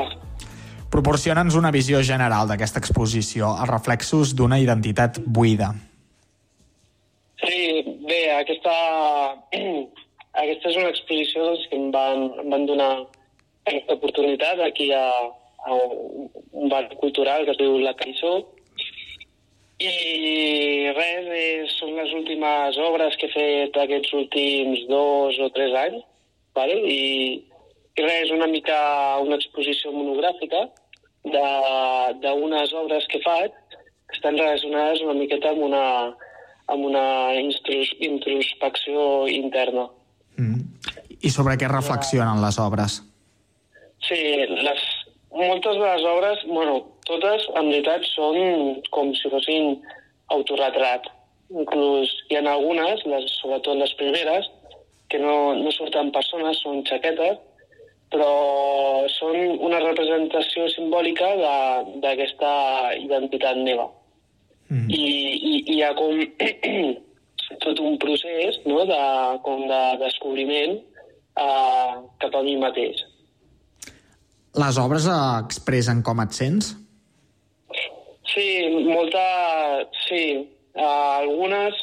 Proporciona'ns una visió general d'aquesta exposició, Els reflexos d'una identitat buida. Sí, bé, aquesta, (clears throat) aquesta és una exposició doncs, que em van, em van donar aquesta oportunitat aquí a, a un bar cultural que es diu La Caissó. I res, eh, són les últimes obres que he fet aquests últims dos o tres anys, vale? I, i res, una mica una exposició monogràfica d'unes obres que faig que estan relacionades una miqueta amb una, amb una intrus, introspecció interna. I sobre què reflexionen les obres? Sí, les, moltes de les obres, bueno, totes en veritat són com si fossin autorretrat. Inclús hi ha algunes, les, sobretot les primeres, que no, no surten persones, són xaquetes, però són una representació simbòlica de- d'aquesta identitat meva. Mm. I, i, i hi ha com (clears throat) tot un procés no, de, com de descobriment uh, cap a mi mateix. Les obres eh, expressen com et sents? Sí, molta... Sí, uh, algunes,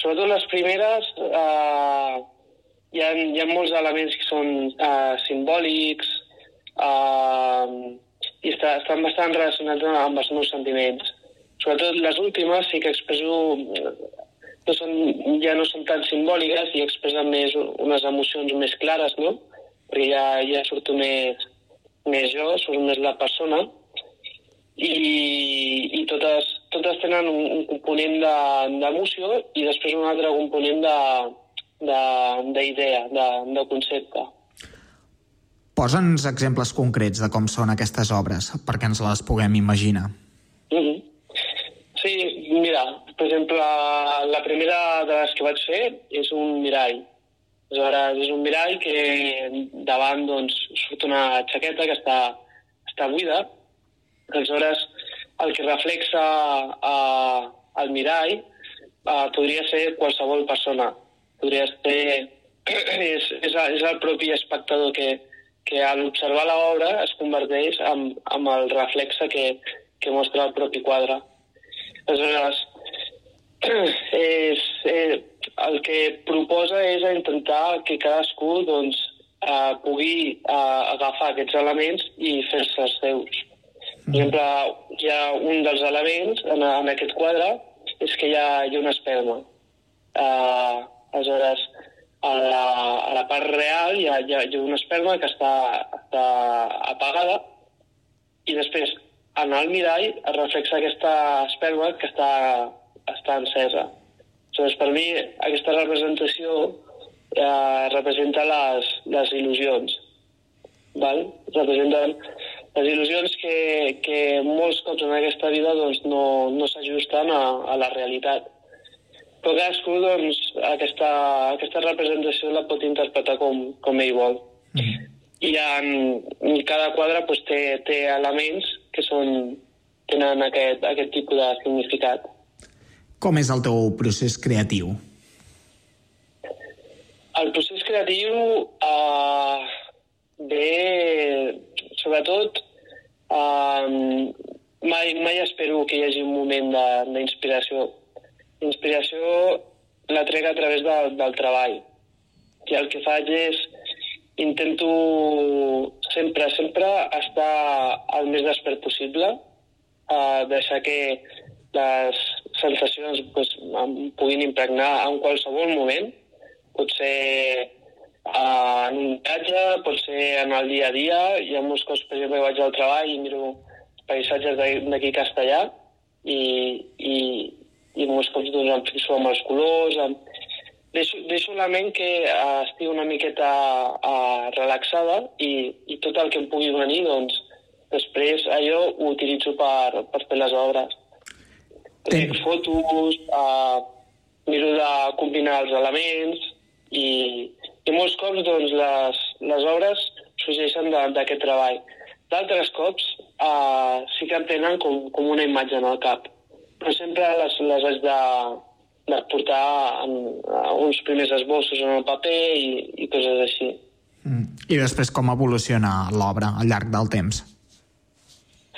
sobretot les primeres, uh, hi, ha, hi ha molts elements que són uh, simbòlics uh, i està, estan bastant relacionats amb els meus sentiments. Sobretot les últimes sí que expresso no són, ja no són tan simbòliques i expressen més unes emocions més clares, no? Perquè ja, ja surto més, més jo, surt més la persona i, i totes, totes tenen un, un component d'emoció de, i després un altre component d'idea, de, de, de, de concepte. Posa'ns exemples concrets de com són aquestes obres, perquè ens les puguem imaginar. Mm -hmm. Sí, mira, per exemple, la primera de les que vaig fer és un mirall. Aleshores, és un mirall que davant doncs, surt una xaqueta que està, està buida. Aleshores, el que reflexa uh, el mirall uh, podria ser qualsevol persona. Podria ser... (clears throat) és, és, és el propi espectador que, que a l'observar l'obra es converteix en, en el reflexe que, que mostra el propi quadre. Aleshores, (clears throat) és, eh, el que proposa és intentar que cadascú doncs, eh, pugui eh, agafar aquests elements i fer-se els seus. Per exemple, hi ha un dels elements en, en aquest quadre és que hi ha, hi ha una esperma. Eh, aleshores, a la, a la part real hi ha, hi ha, hi ha una esperma que està, està apagada i després en el mirall es reflexa aquesta esperma que està està encesa. Aleshores, per mi, aquesta representació eh, representa les, les il·lusions. Val? Representen les il·lusions que, que molts cops en aquesta vida doncs, no, no s'ajusten a, a la realitat. Però cadascú doncs, aquesta, aquesta representació la pot interpretar com, com ell vol. Mm. I en, en cada quadre doncs, té, té elements que són, tenen aquest, aquest tipus de significat. Com és el teu procés creatiu? El procés creatiu uh, ve, sobretot, uh, mai, mai espero que hi hagi un moment d'inspiració. L'inspiració la trec a través de, del treball. I el que faig és intento sempre, sempre estar el més despert possible, uh, deixar que les sensacions pues, em puguin impregnar en qualsevol moment. Pot ser uh, en un viatge, pot ser en el dia a dia. Hi ha molts cops, per exemple, vaig al treball i miro paisatges d'aquí castellà i, i, i molts cops doncs, em fixo amb els colors. Amb... Deixo, deixo la ment que uh, estigui una miqueta uh, relaxada i, i tot el que em pugui venir, doncs, després allò ho utilitzo per, per fer les obres. Trec fotos, uh, miro de combinar els elements i, i molts cops doncs, les, les obres sorgeixen d'aquest treball. D'altres cops uh, sí que en tenen com, com una imatge en el cap, però sempre les, les haig de, de portar en, uh, uns primers esbossos en el paper i, i coses així. Mm. I després com evoluciona l'obra al llarg del temps?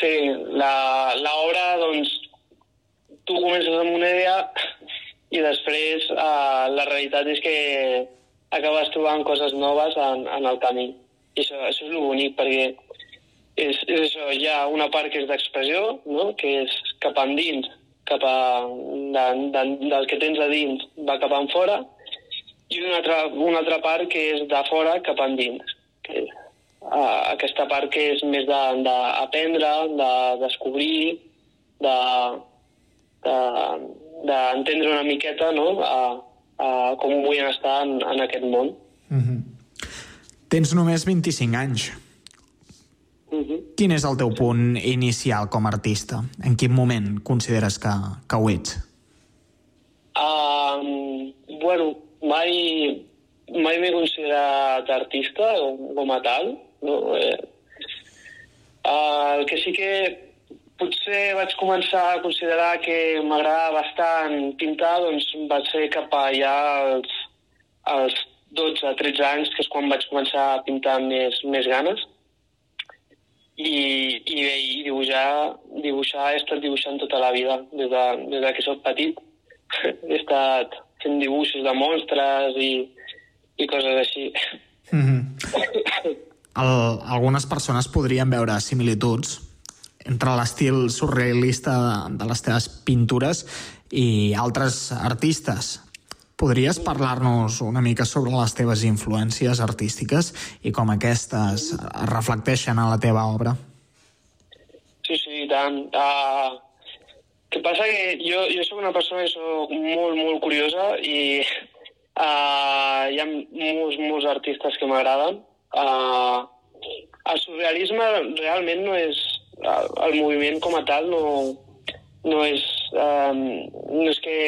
Sí, l'obra, doncs, tu comences amb una idea i després uh, la realitat és que acabes trobant coses noves en, en el camí. I això, això és el bonic, perquè és, és això, hi ha una part que és d'expressió, no? que és cap endins, cap a, de, de, del que tens a dins va cap enfora, i una altra, una altra part que és de fora cap endins. Que, uh, aquesta part que és més d'aprendre, de, de descobrir, de, d'entendre de, una miqueta no? a, a com vull estar en, en aquest món. Mm -hmm. Tens només 25 anys. Mm -hmm. Quin és el teu punt inicial com a artista? En quin moment consideres que, que ho ets? Um, bueno, mai, mai m'he considerat artista com a tal. No? Eh, el que sí que potser vaig començar a considerar que m'agradava bastant pintar, doncs va ser cap allà als, als 12-13 anys, que és quan vaig començar a pintar amb més, més ganes. I, i bé, i dibuixar, dibuixar, he estat dibuixant tota la vida, des de, des de que soc petit. (laughs) he estat fent dibuixos de monstres i, i coses així. Mm -hmm. El, algunes persones podrien veure similituds entre l'estil surrealista de, de les teves pintures i altres artistes. Podries parlar-nos una mica sobre les teves influències artístiques i com aquestes es reflecteixen a la teva obra? Sí, sí, i tant. Uh, que passa que jo, jo sóc una persona que sóc molt, molt curiosa i uh, hi ha molts, molts artistes que m'agraden. Uh, el surrealisme realment no és... El, el moviment com a tal no, no és... Um, no és que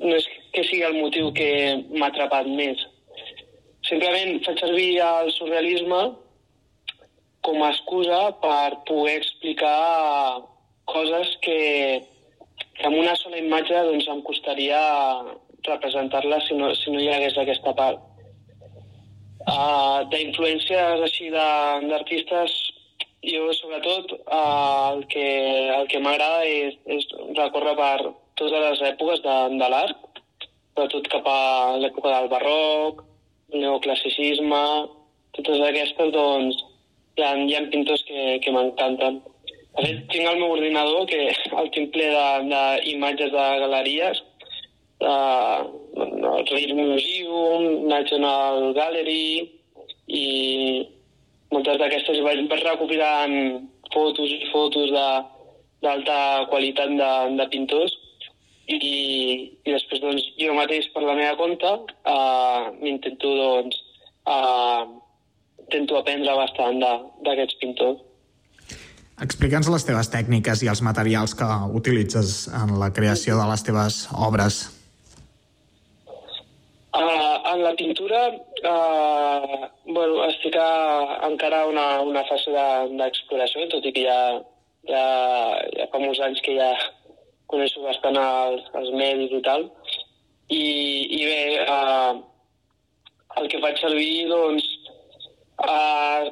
no és que sigui el motiu que m'ha atrapat més. Simplement faig servir el surrealisme com a excusa per poder explicar coses que, que amb una sola imatge doncs, em costaria representar-les si, no, si no hi hagués aquesta part. Uh, D'influències així d'artistes, jo sobretot uh, el que, el que m'agrada és, és recórrer per totes les èpoques de, de l'art, sobretot cap a l'època del barroc, neoclassicisme, totes aquestes, doncs, hi ha, hi ha pintors que, que m'encanten. De fet, tinc al meu ordinador que (laughs) el tinc ple d'imatges de, de galeries, de, el Reis Museum, National Gallery, i moltes d'aquestes vaig, vaig recopilant fotos i fotos d'alta qualitat de, de pintors i, i després doncs, jo mateix per la meva compte uh, m'intento doncs, uh, intento aprendre bastant d'aquests pintors. Explica'ns les teves tècniques i els materials que utilitzes en la creació de les teves obres. Uh, en la pintura, uh, bueno, estic a, encara a una, una fase d'exploració, de, tot i que ja, ja, ja fa molts anys que ja coneixo bastant els, els medis i tal. I, i bé, uh, el que faig servir, doncs, uh,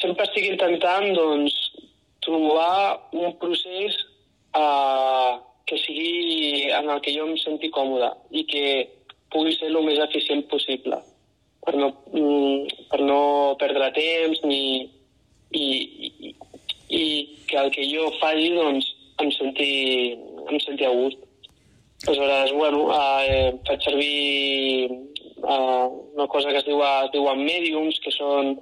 sempre estic intentant, doncs, trobar un procés uh, que sigui en el que jo em senti còmode i que pugui ser el més eficient possible per no, mm, per no perdre temps ni, i, i, i que el que jo faci doncs, em senti, em senti a gust. Aleshores, bueno, eh, faig servir eh, una cosa que es, diu, es diuen mediums, que són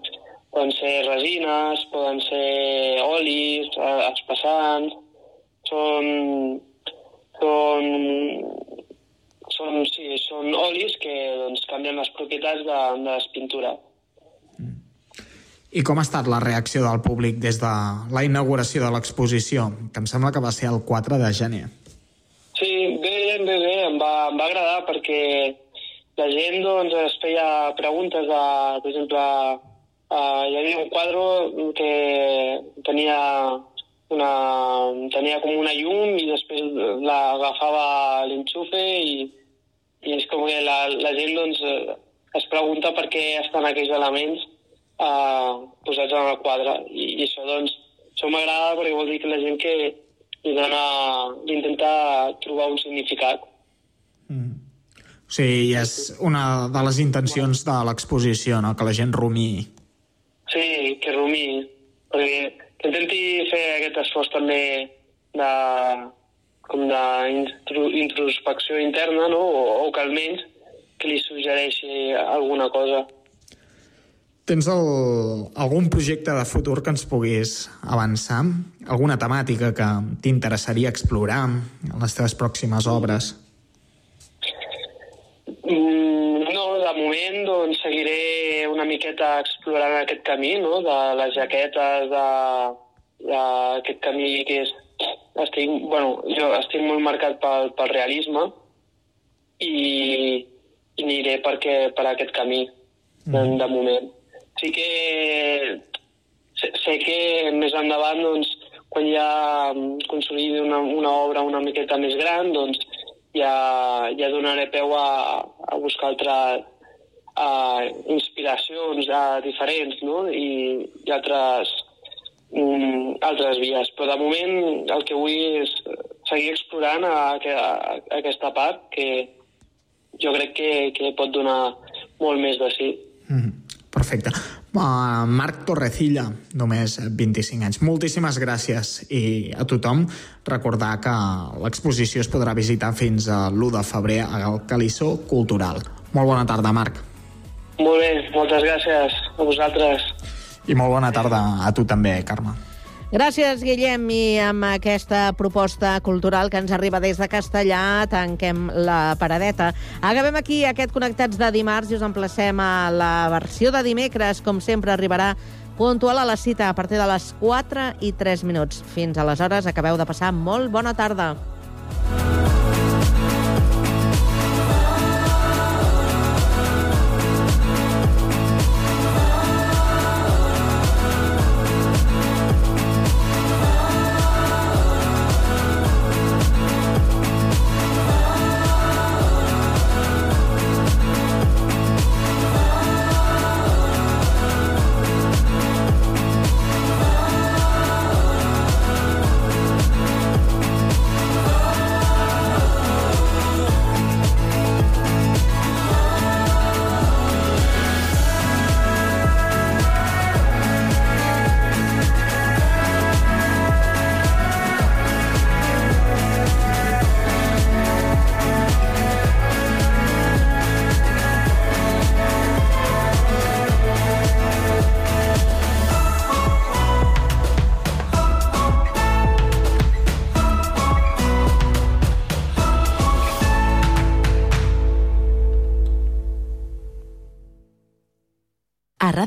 poden ser resines, poden ser olis, eh, espessants, són, són, són, sí, són olis que doncs, canvien les propietats de, de les pintures. I com ha estat la reacció del públic des de la inauguració de l'exposició, que em sembla que va ser el 4 de gener? Sí, bé, bé, bé, em va, em va agradar perquè la gent doncs, es feia preguntes de, per exemple, uh, hi havia un quadre que tenia una, tenia com una llum i després l'agafava l'enxufe i, i és com que la, la gent doncs, es pregunta per què estan aquells elements uh, posats en el quadre. I, i això, doncs, això m'agrada perquè vol dir que la gent que li dona, li intenta trobar un significat. Mm. O sigui, és una de les intencions de l'exposició, no? que la gent rumi. Sí, que rumi. Perquè que intenti fer aquest esforç també de, com d'introspecció interna, no? o, o que almenys que li suggereixi alguna cosa. Tens el, algun projecte de futur que ens puguis avançar? Alguna temàtica que t'interessaria explorar en les teves pròximes obres? Mm, no, de moment doncs, seguiré una miqueta explorant aquest camí, no? de les jaquetes, d'aquest camí que és... Estic, bueno, jo estic molt marcat pel, pel realisme i, i aniré perquè, per aquest camí, mm. de moment sí que sé, que més endavant doncs, quan ja consolidi una, una obra una miqueta més gran, doncs ja, ja donaré peu a, a buscar altres uh, inspiracions uh, diferents no? I, i altres, um, altres vies. Però de moment el que vull és seguir explorant a, a, a aquesta part que jo crec que, que pot donar molt més de si. Mm, perfecte. Uh, Marc Torrecilla, només 25 anys. Moltíssimes gràcies i a tothom recordar que l'exposició es podrà visitar fins a l'1 de febrer al Calissó Cultural. Molt bona tarda, Marc. Molt bé, moltes gràcies a vosaltres. I molt bona tarda a tu també, Carme. Gràcies, Guillem, i amb aquesta proposta cultural que ens arriba des de Castellà tanquem la paradeta. Acabem aquí aquest Connectats de dimarts i us emplacem a la versió de dimecres. Com sempre, arribarà puntual a la cita a partir de les 4 i 3 minuts. Fins aleshores, acabeu de passar molt bona tarda.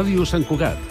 Ràdio Sant Cugat,